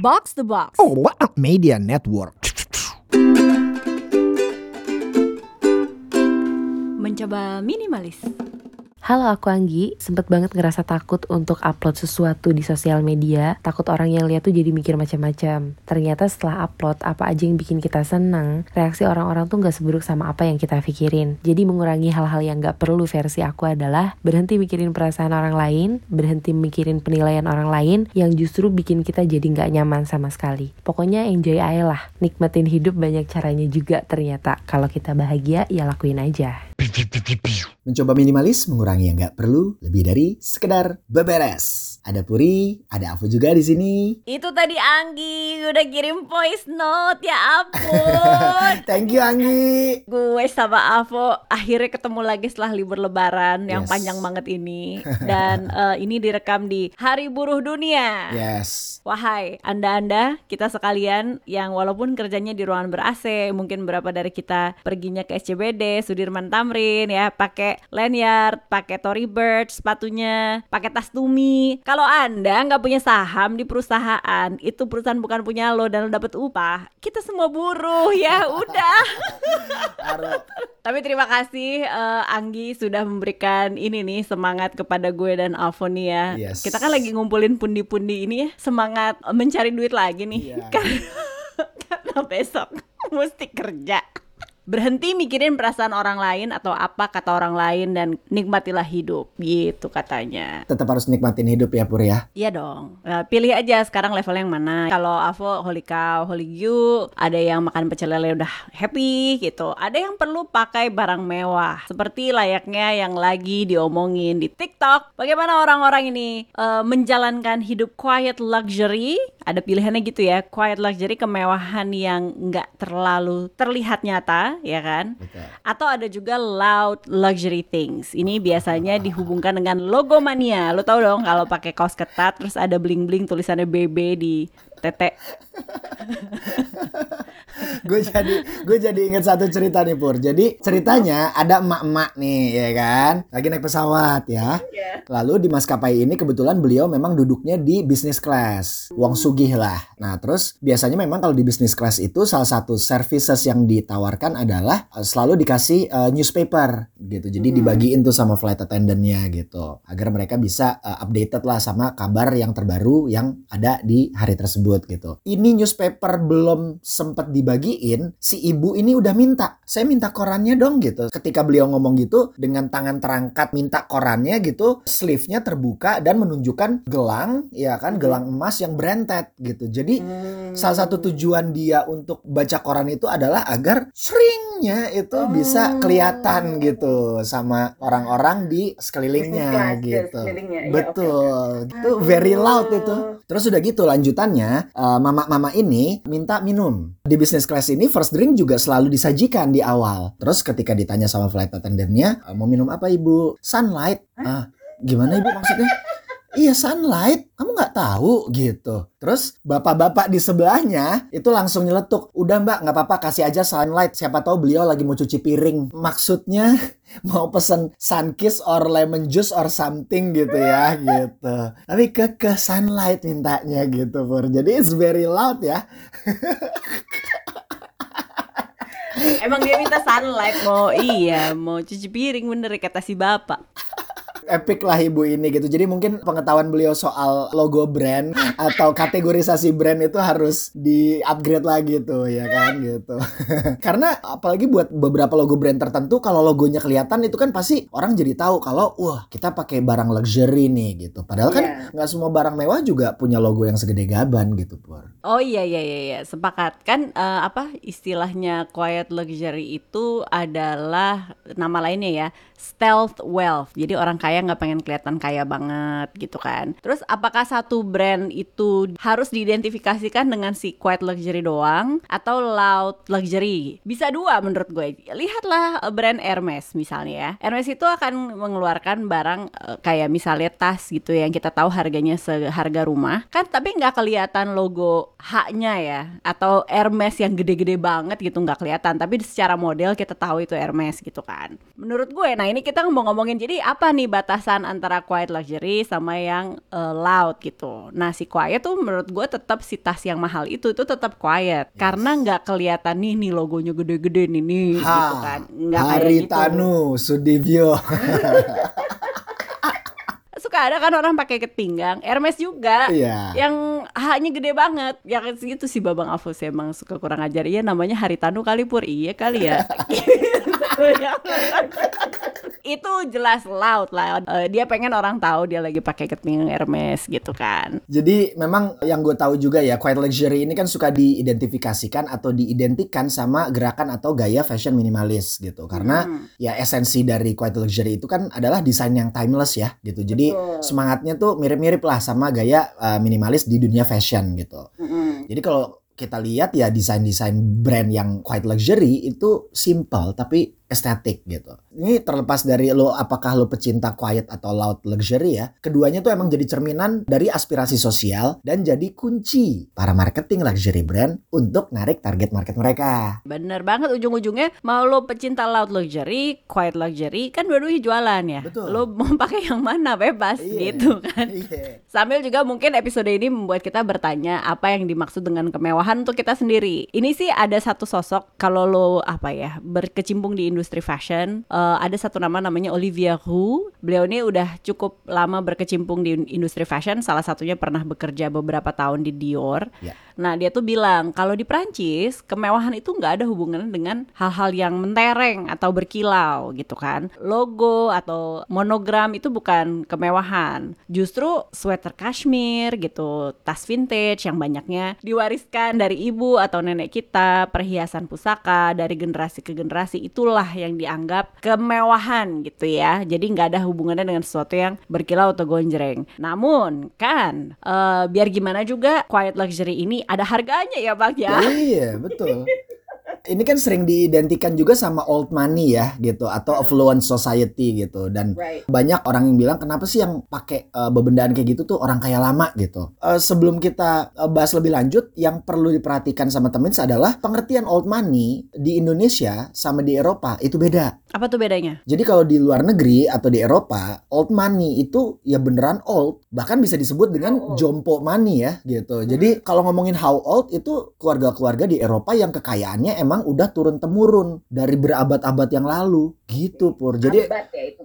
Box the Box. Oh, what a media network. Mencoba minimalis. Halo aku Anggi, sempet banget ngerasa takut untuk upload sesuatu di sosial media. Takut orang yang lihat tuh jadi mikir macam-macam. Ternyata setelah upload, apa aja yang bikin kita senang? Reaksi orang-orang tuh gak seburuk sama apa yang kita pikirin. Jadi mengurangi hal-hal yang gak perlu versi aku adalah Berhenti mikirin perasaan orang lain Berhenti mikirin penilaian orang lain Yang justru bikin kita jadi gak nyaman sama sekali. Pokoknya enjoy aja lah. Nikmatin hidup banyak caranya juga ternyata. Kalau kita bahagia, ya lakuin aja Mencoba minimalis mengurangi yang nggak perlu lebih dari sekedar beberes. Ada Puri, ada Afu juga di sini. Itu tadi Anggi udah kirim voice note ya ampun. Thank you Anggi. Gue sama Avo akhirnya ketemu lagi setelah libur lebaran yang Yes. panjang banget ini dan eh, ini direkam di Hari Buruh Dunia. Yes. Wahai anda-anda, kita sekalian yang walaupun kerjanya di ruangan ber-AC, mungkin beberapa dari kita perginya ke SCBD, Sudirman Tamrin ya, pakai lanyard, pakai Tory Burch sepatunya, pakai tas Tumi. Kalau anda nggak punya saham di perusahaan, itu perusahaan bukan punya lo dan lo dapet upah, kita semua buruh ya, udah. Tapi terima kasih eh, Anggi sudah memberikan ini nih semangat kepada gue dan Alfoni ya. Yes. Kita kan lagi ngumpulin pundi-pundi ini ya, semangat mencari duit lagi nih. Iya. Karena, karena besok mesti kerja. Berhenti mikirin perasaan orang lain atau apa kata orang lain dan nikmatilah hidup gitu katanya. Tetap harus nikmatin hidup ya Pur ya. Iya dong. Nah, pilih aja sekarang level yang mana. Kalau Avo holy cow, holy you, ada yang makan pecel lele udah happy gitu. Ada yang perlu pakai barang mewah seperti layaknya yang lagi diomongin di TikTok. Bagaimana orang-orang ini eh, menjalankan hidup quiet luxury? Ada pilihannya gitu ya, quiet luxury kemewahan yang nggak terlalu terlihat nyata, ya kan? Betul. Atau ada juga loud luxury things. Ini biasanya dihubungkan dengan logomania. Lo tau dong kalau pakai kaos ketat terus ada bling-bling tulisannya BB di tete. gue jadi gue jadi inget satu cerita nih Pur. Jadi ceritanya ada emak-emak nih ya kan, lagi naik pesawat ya. Lalu di maskapai ini kebetulan beliau memang duduknya di business class, wong sugih lah. Nah terus biasanya memang kalau di business class itu salah satu services yang ditawarkan adalah eh, selalu dikasih eh, newspaper gitu. Jadi dibagiin tuh sama flight attendantnya gitu, agar mereka bisa eh, updated lah sama kabar yang terbaru yang ada di hari tersebut gitu. Ini newspaper belum sempat dibagiin, si ibu ini udah minta, saya minta korannya dong gitu. Ketika beliau ngomong gitu, dengan tangan terangkat minta korannya gitu, sleeve-nya terbuka dan menunjukkan gelang, ya kan, gelang emas yang berentet gitu. Jadi salah satu tujuan dia untuk baca koran itu adalah agar shrinknya itu bisa kelihatan gitu sama orang-orang di sekelilingnya gitu. Betul. Itu very loud itu. Terus udah gitu lanjutannya eh, mama-mama ini minta minum. Di business class ini first drink juga selalu disajikan di awal. Terus ketika ditanya sama flight attendantnya, "Eh, mau minum apa ibu? Sunlight. Ah, gimana ibu maksudnya? Iya sunlight, kamu nggak tahu gitu. Terus bapak-bapak di sebelahnya itu langsung nyeletuk, udah mbak nggak apa-apa kasih aja sunlight. Siapa tahu beliau lagi mau cuci piring. Maksudnya mau pesen sunkiss or lemon juice or something gitu ya gitu. Tapi ke ke sunlight mintanya gitu Pur. Jadi it's very loud ya. Emang dia minta sunlight mau iya mau cuci piring bener kata si bapak. Epic lah ibu ini gitu. Jadi mungkin pengetahuan beliau soal logo brand atau kategorisasi brand itu harus di upgrade lagi tuh ya kan gitu. Karena apalagi buat beberapa logo brand tertentu kalau logonya kelihatan itu kan pasti orang jadi tahu kalau wah kita pakai barang luxury nih gitu. Padahal kan nggak semua barang mewah juga punya logo yang segede gaban gitu Pur. Oh iya iya iya iya sepakat kan eh, apa istilahnya quiet luxury itu adalah nama lainnya ya stealth wealth. Jadi orang kaya nggak pengen kelihatan kaya banget gitu kan. Terus apakah satu brand itu harus diidentifikasikan dengan si quiet luxury doang atau loud luxury? Bisa dua menurut gue. Lihatlah eh, brand Hermes misalnya ya. Hermes itu akan mengeluarkan barang eh, kayak misalnya tas gitu yang kita tahu harganya seharga rumah kan tapi nggak kelihatan logo H-nya ya atau Hermes yang gede-gede banget gitu nggak kelihatan tapi secara model kita tahu itu Hermes gitu kan menurut gue nah ini kita mau ngomongin jadi apa nih batasan antara quiet luxury sama yang uh, loud gitu. Nah si quiet tuh menurut gue tetap si tas yang mahal itu itu tetap quiet karena nggak kelihatan nih nih logonya gede-gede nih nih gitu kan. Nggak kayak gitu. Sudibyo. suka ada kan orang pakai ikat pinggang Hermes juga Iya. yang hanya gede banget ya kan segitu sih Babang Afus emang suka kurang ajar iya namanya Haritanu kali pur iya kali ya itu jelas loud lah Eh, dia pengen orang tahu dia lagi pakai pinggang Hermes gitu kan Jadi memang yang gue tahu juga ya quiet luxury ini kan suka diidentifikasikan atau diidentikan sama gerakan atau gaya fashion minimalis gitu. Karena ya esensi dari quiet luxury itu kan adalah desain yang timeless ya gitu. Jadi semangatnya tuh mirip-mirip lah sama gaya uh, minimalis di dunia fashion gitu. Jadi kalau kita lihat ya desain-desain brand yang quite luxury itu simple tapi estetik gitu. Ini terlepas dari lo apakah lo pecinta quiet atau loud luxury ya. Keduanya tuh emang jadi cerminan dari aspirasi sosial dan jadi kunci para marketing luxury brand untuk narik target market mereka. Bener banget ujung-ujungnya mau lo pecinta loud luxury, quiet luxury kan dua-duanya jualan ya. Betul. Lo mau pakai yang mana bebas Iya. gitu kan. Iya. Sambil juga mungkin episode ini membuat kita bertanya apa yang dimaksud dengan kemewahan untuk kita sendiri. Ini sih ada satu sosok kalau lo apa ya berkecimpung di industri fashion, eh, ada satu nama namanya Olivia Hu. Beliau ini udah cukup lama berkecimpung di industri fashion. Salah satunya pernah bekerja beberapa tahun di Dior. Ya. Nah dia tuh bilang kalau di Prancis kemewahan itu nggak ada hubungannya dengan hal-hal yang mentereng atau berkilau gitu kan. Logo atau monogram itu bukan kemewahan. Justru sweater kashmir gitu, tas vintage yang banyaknya diwariskan dari ibu atau nenek kita, perhiasan pusaka dari generasi ke generasi itulah yang dianggap kemewahan gitu ya. Jadi nggak ada hubungannya dengan sesuatu yang berkilau atau gonjreng. Namun kan eh, biar gimana juga quiet luxury ini ada harganya ya bang ya. Iya, betul. Ini kan sering diidentikan juga sama old money ya gitu atau affluent society gitu dan Right. banyak orang yang bilang kenapa sih yang pakai uh, bebendaan kayak gitu tuh orang kaya lama gitu. Uh, sebelum kita uh, bahas lebih lanjut, yang perlu diperhatikan sama temen adalah pengertian old money di Indonesia sama di Eropa itu beda. Apa tuh bedanya? Jadi kalau di luar negeri atau di Eropa, old money itu ya beneran old, bahkan bisa disebut dengan jompo money ya gitu. Jadi kalau ngomongin how old itu keluarga-keluarga di Eropa yang kekayaannya emang udah turun temurun dari berabad-abad yang lalu gitu pur. Jadi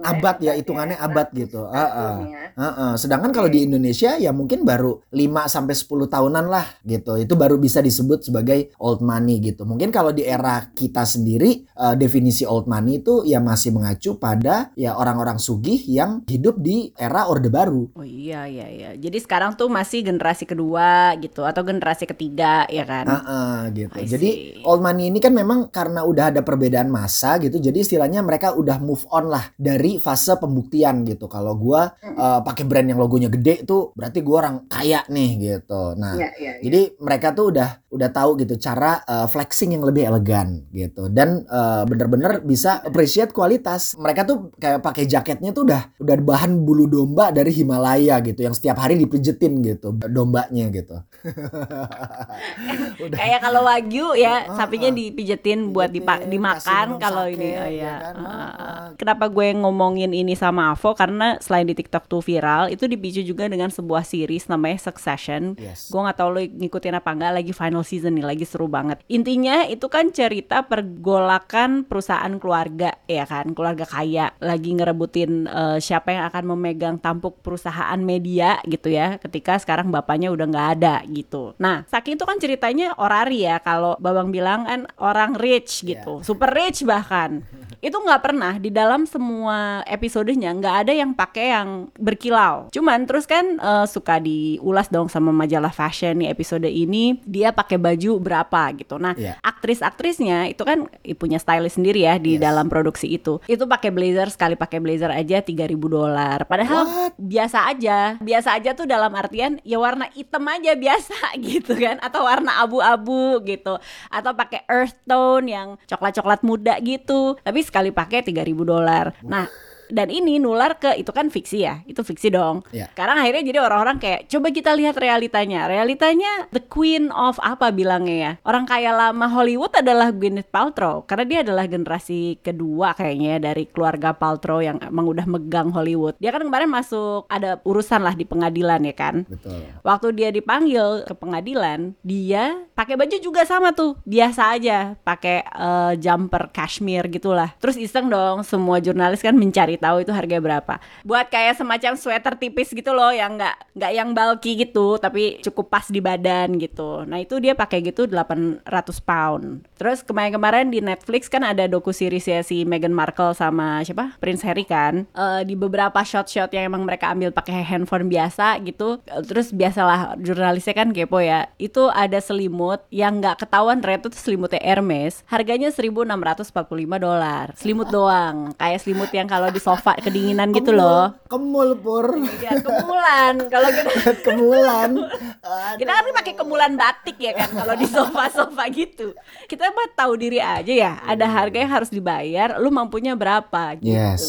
abad ya hitungannya abad gitu. Heeh. Heeh. Sedangkan kalau di Indonesia ya mungkin baru 5 sampai 10 tahunan lah gitu. Itu baru bisa disebut sebagai old money gitu. Mungkin kalau di era kita sendiri eh, definisi old money itu ya masih mengacu pada ya orang-orang sugih yang hidup di era Orde Baru. Oh iya iya iya. Jadi sekarang tuh masih generasi kedua gitu atau generasi ketiga ya kan? Heeh, gitu. I Jadi see. old money ini kan memang karena udah ada perbedaan masa gitu. Jadi istilahnya mereka udah move on lah dari fase pembuktian gitu. Kalau gua eh, pakai brand yang logonya gede tuh berarti gua orang kaya nih gitu. Nah, Iya, Jadi mereka tuh udah udah tahu gitu cara uh, flexing yang lebih elegan gitu dan uh, bener-bener bisa appreciate kualitas. Mereka tuh kayak pakai jaketnya tuh udah udah bahan bulu domba dari Himalaya gitu yang setiap hari dipijetin gitu dombanya gitu. udah Kayak kalau wagyu ya Ah, sapinya ah. dipijetin buat dipa- dimakan kalau ini oh ya ya. kan? Ah, ah. ah. Kenapa gue ngomongin ini sama Avo karena selain di TikTok tuh viral itu dipicu juga dengan sebuah series namanya Succession. Yes. Gue nggak tahu lo ngikutin apa enggak lagi final season nih lagi seru banget. Intinya itu kan cerita pergolakan perusahaan keluarga ya kan, keluarga kaya lagi ngerebutin eh, siapa yang akan memegang tampuk perusahaan media gitu ya. Ketika sekarang bapaknya udah nggak ada gitu. Nah, saking itu kan ceritanya orari ya kalau Babang bilang kan orang rich gitu, super rich bahkan. Itu nggak pernah di dalam semua episodenya nggak ada yang pakai yang berkilau. Cuman terus kan eh, suka diulas dong sama majalah fashion nih episode ini dia pakai baju berapa gitu. Nah, Iya. Aktris-aktrisnya itu kan punya stylist sendiri ya di Yes. dalam produksi itu. Itu pakai blazer sekali pakai blazer aja 3000 dolar. Padahal What? biasa aja. Biasa aja tuh dalam artian ya warna hitam aja biasa gitu kan atau warna abu-abu gitu atau pakai earth tone yang coklat-coklat muda gitu. Tapi sekali pakai 3000 dolar. Nah, Dan ini nular ke itu kan fiksi ya, itu fiksi dong. Iya. Sekarang akhirnya jadi orang-orang kayak coba kita lihat realitanya. Realitanya the queen of apa bilangnya ya? Orang kaya lama Hollywood adalah Gwyneth Paltrow karena dia adalah generasi kedua kayaknya ya dari keluarga Paltrow yang emang udah megang Hollywood. Dia kan kemarin masuk ada urusan lah di pengadilan ya kan. Betul. Waktu dia dipanggil ke pengadilan, dia pakai baju juga sama tuh, biasa aja, pakai eh, jumper cashmere gitulah. Terus iseng dong, semua jurnalis kan mencari tahu itu harganya berapa. Buat kayak semacam sweater tipis gitu loh, yang nggak nggak yang bulky gitu, tapi cukup pas di badan gitu. Nah itu dia pakai gitu 800 pound. Terus kemarin-kemarin di Netflix kan ada doku series ya si Meghan Markle sama siapa Prince Harry kan. Eh, di beberapa shot-shot yang emang mereka ambil pakai handphone biasa gitu. Eh, Terus biasalah jurnalisnya kan kepo ya. Itu ada selimut yang nggak ketahuan ternyata itu selimutnya Hermes. Harganya 1.645 dolar. Selimut doang. Kayak selimut yang kalau di sofa kedinginan gitu loh. Kemul pur. Ya, kemulan kalau kita Kemulan. kita kan pakai kemulan batik ya kan kalau di sofa-sofa gitu. Kita mah tahu diri aja ya, ada harga yang harus dibayar, lu mampunya berapa gitu. Yes.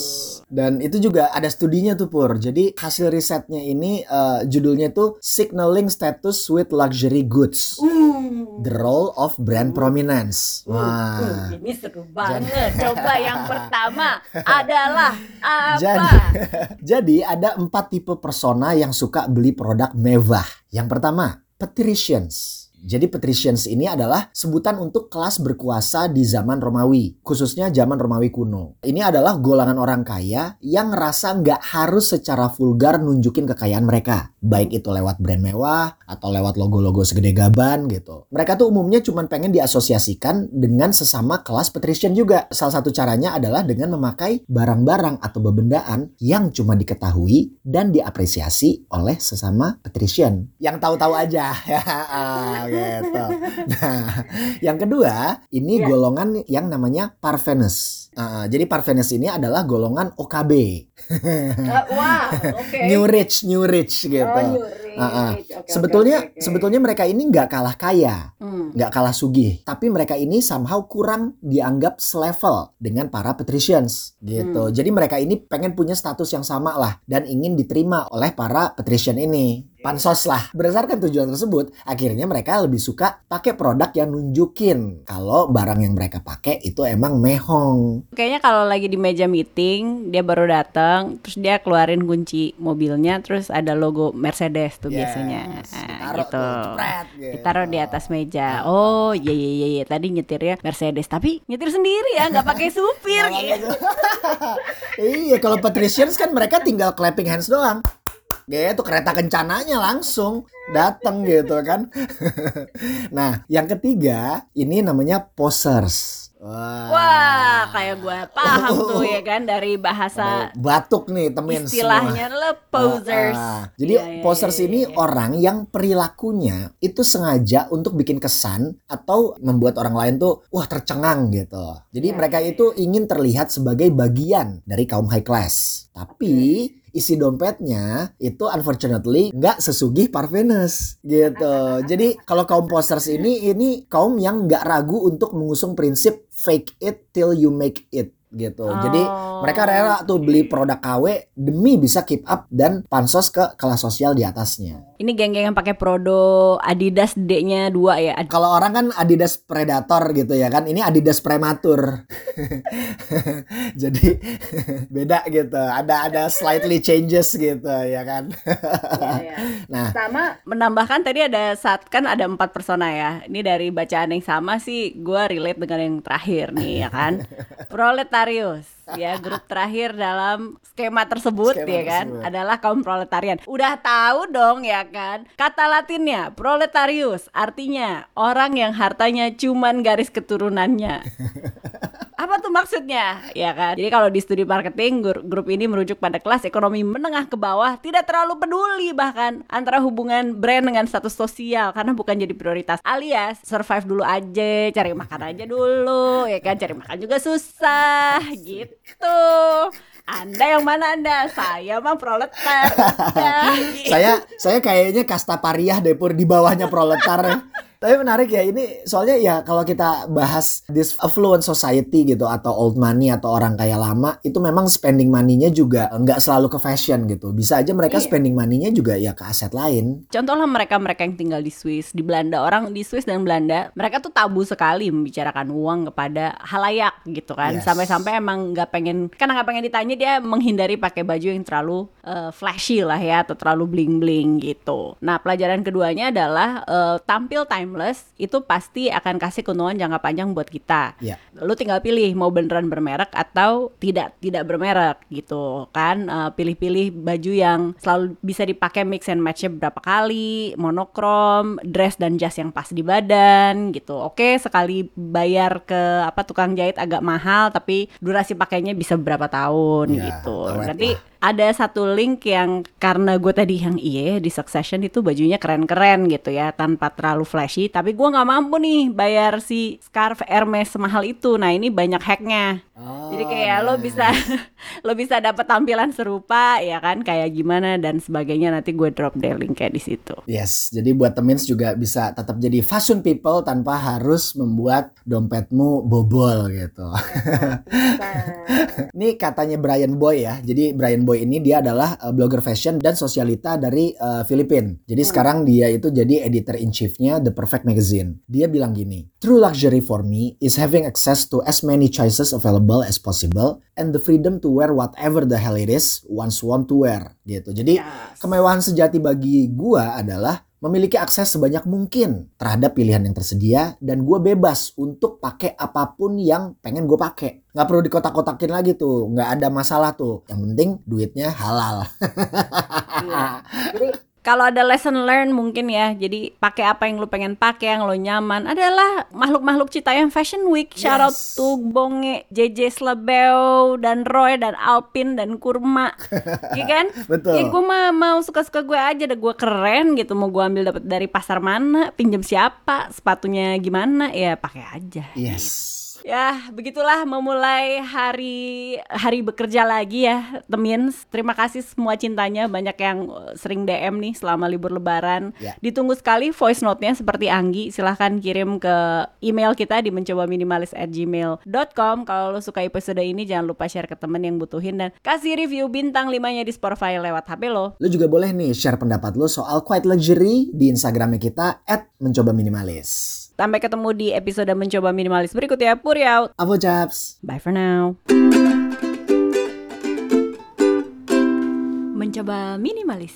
Dan itu juga ada studinya tuh Pur. Jadi hasil risetnya ini eh, judulnya tuh Signaling Status with Luxury Goods. The Role of Brand Prominence. Wah. Uh, ini seru banget. Coba yang pertama adalah Jadi, jadi ada empat tipe persona yang suka beli produk mewah. Yang pertama, patricians. Jadi patricians ini adalah sebutan untuk kelas berkuasa di zaman Romawi, khususnya zaman Romawi kuno. Ini adalah golongan orang kaya yang ngerasa nggak harus secara vulgar nunjukin kekayaan mereka, baik itu lewat brand mewah atau lewat logo-logo segede gaban gitu. Mereka tuh umumnya cuma pengen diasosiasikan dengan sesama kelas patrician juga. Salah satu caranya adalah dengan memakai barang-barang atau bebendaan yang cuma diketahui dan diapresiasi oleh sesama patrician. Yang tahu-tahu aja gitu. Nah, yang kedua ini Iya. golongan yang namanya Parvenus. Ah, jadi Parvenus ini adalah golongan OKB. Eh, wah, oke. New rich, new rich gitu. Oh, new rich. Oke, oke, sebetulnya oke, oke. sebetulnya mereka ini nggak kalah kaya, Hmm. nggak kalah sugih, tapi mereka ini somehow kurang dianggap selevel dengan para patricians gitu. Hmm. Jadi mereka ini pengen punya status yang sama lah dan ingin diterima oleh para patrician ini. Pansos lah. Berdasarkan tujuan tersebut, akhirnya mereka lebih suka pakai produk yang nunjukin kalau barang yang mereka pakai itu emang mehong. Kayaknya kalau lagi di meja meeting, dia baru datang, terus dia keluarin kunci mobilnya, terus ada logo Mercedes tuh Yes, biasanya. Nah, ditaruh gitu. tuh, jepret, gitu. Ditaruh di atas meja. Oh, iya iya iya, iya. tadi nyetirnya Mercedes, tapi nyetir sendiri ya, nggak pakai supir gitu. iya, kalau patricians kan mereka tinggal clapping hands doang. Gitu, kereta kencananya langsung datang gitu kan. nah, yang ketiga ini namanya posers. Wah. Wah, kayak gue paham tuh ya kan dari bahasa batuk nih temen istilahnya semua. lo posers. Ah, ah. Jadi Iya, iya, posers iya, ini iya. orang yang perilakunya itu sengaja untuk bikin kesan atau membuat orang lain tuh wah tercengang gitu. Jadi Iya, mereka iya, itu ingin terlihat sebagai bagian dari kaum high class. Tapi isi dompetnya itu unfortunately nggak sesugih Parvenus gitu. Jadi kalau kaum posers ini ini kaum yang nggak ragu untuk mengusung prinsip fake it till you make it gitu. Jadi Oh, mereka rela tuh beli produk KW demi bisa keep up dan pansos ke kelas sosial di atasnya. Ini geng-geng yang pakai Prodo Adidas D-nya dua ya. Ad- Kalau orang kan Adidas Predator gitu ya kan, ini Adidas Prematur. Jadi beda gitu. Ada ada slightly changes gitu ya kan. Nah, Sama menambahkan tadi ada saat kan ada empat persona ya. Ini dari bacaan yang sama sih gue relate dengan yang terakhir nih ya kan. Proletarius ya grup terakhir dalam skema tersebut Skema ya kan tersebut. adalah kaum proletarian. Udah tahu dong ya kan. Kata Latinnya proletarius artinya orang yang hartanya cuman garis keturunannya. Apa tuh maksudnya? Ya kan. Jadi kalau di studi marketing gru- grup ini merujuk pada kelas ekonomi menengah ke bawah tidak terlalu peduli bahkan antara hubungan brand dengan status sosial karena bukan jadi prioritas. Alias survive dulu aja, cari makan aja dulu, ya kan cari makan juga susah gitu. Anda yang mana Anda? Saya mah proletar. Ya, saya saya kayaknya kasta pariah deh pur di bawahnya proletar. Tapi menarik ya ini soalnya ya kalau kita bahas this affluent society gitu atau old money atau orang kaya lama itu memang spending money-nya juga nggak selalu ke fashion gitu. Bisa aja mereka Iya. spending money-nya juga ya ke aset lain. Contohlah mereka-mereka yang tinggal di Swiss, di Belanda, orang di Swiss dan Belanda, mereka tuh tabu sekali membicarakan uang kepada halayak gitu kan. Yes. Sampai-sampai emang nggak pengen, karena nggak pengen ditanya dia menghindari pakai baju yang terlalu eh, flashy lah ya atau terlalu bling-bling gitu. Nah pelajaran keduanya adalah eh, tampil timeless itu pasti akan kasih keuntungan jangka panjang buat kita. Ya. Lu tinggal pilih mau beneran bermerek atau tidak tidak bermerek gitu kan. Eh, Pilih-pilih baju yang selalu bisa dipakai mix and matchnya berapa kali, monokrom, dress dan jas yang pas di badan gitu. Oke, sekali bayar ke apa tukang jahit agak mahal tapi durasi pakainya bisa berapa tahun Ya, gitu. Nanti lah. Ada satu link yang karena gue tadi yang iya di Succession itu bajunya keren-keren gitu ya tanpa terlalu flashy. Tapi gue nggak mampu nih bayar si scarf Hermes semahal itu. Nah ini banyak hacknya. Jadi Oh, kayak lo bisa lo bisa dapat tampilan serupa ya kan? Kayak gimana dan sebagainya. Nanti gue drop deh linknya di situ. Yes, jadi buat temins juga bisa tetap jadi fashion people tanpa harus membuat dompetmu bobol gitu. Ini katanya Brian Boy ya. Jadi Brian Boy ini dia adalah uh, blogger fashion dan sosialita dari uh, Filipina. Jadi sekarang dia itu jadi editor in chiefnya The Perfect Magazine. Dia bilang gini, True luxury for me is having access to as many choices available as possible and the freedom to wear whatever the hell it is one's want to wear. Gitu. Jadi Yes. kemewahan sejati bagi gua adalah memiliki akses sebanyak mungkin terhadap pilihan yang tersedia dan gue bebas untuk pakai apa pun yang pengen gue pakai. Nggak perlu dikotak-kotakin lagi tuh nggak ada masalah tuh. Yang penting duitnya halal. Iya. Jadi kalau ada lesson learn mungkin ya, jadi pakai apa yang lu pengen pakai yang lo nyaman adalah makhluk-makhluk Citayam Fashion Week. Shout out Yes. to Bonge, JJ Slebeo, dan Roy, dan Alpin, dan Kurma. Iya kan? Betul. Ya gue mah mau suka-suka gue aja, deh gue keren gitu. Mau gue ambil dapat dari pasar mana, pinjam siapa, sepatunya gimana, ya pakai aja. yes Ya, begitulah memulai hari hari bekerja lagi ya, Temins. Terima kasih semua cintanya, banyak yang uh, sering DM nih selama libur lebaran. Ya. Ditunggu sekali voice note-nya seperti Anggi. Silahkan kirim ke email kita di mencoba minimalis at gmail.com. Kalau lo suka episode ini, jangan lupa share ke temen yang butuhin dan kasih review bintang 5-nya di Spotify lewat HP lo. lo juga boleh nih share pendapat lo soal quiet luxury di instagramnya kita at mencoba minimalis Sampai ketemu di episode mencoba minimalis berikutnya. Puri out. Avo Japs Bye for now. Mencoba minimalis.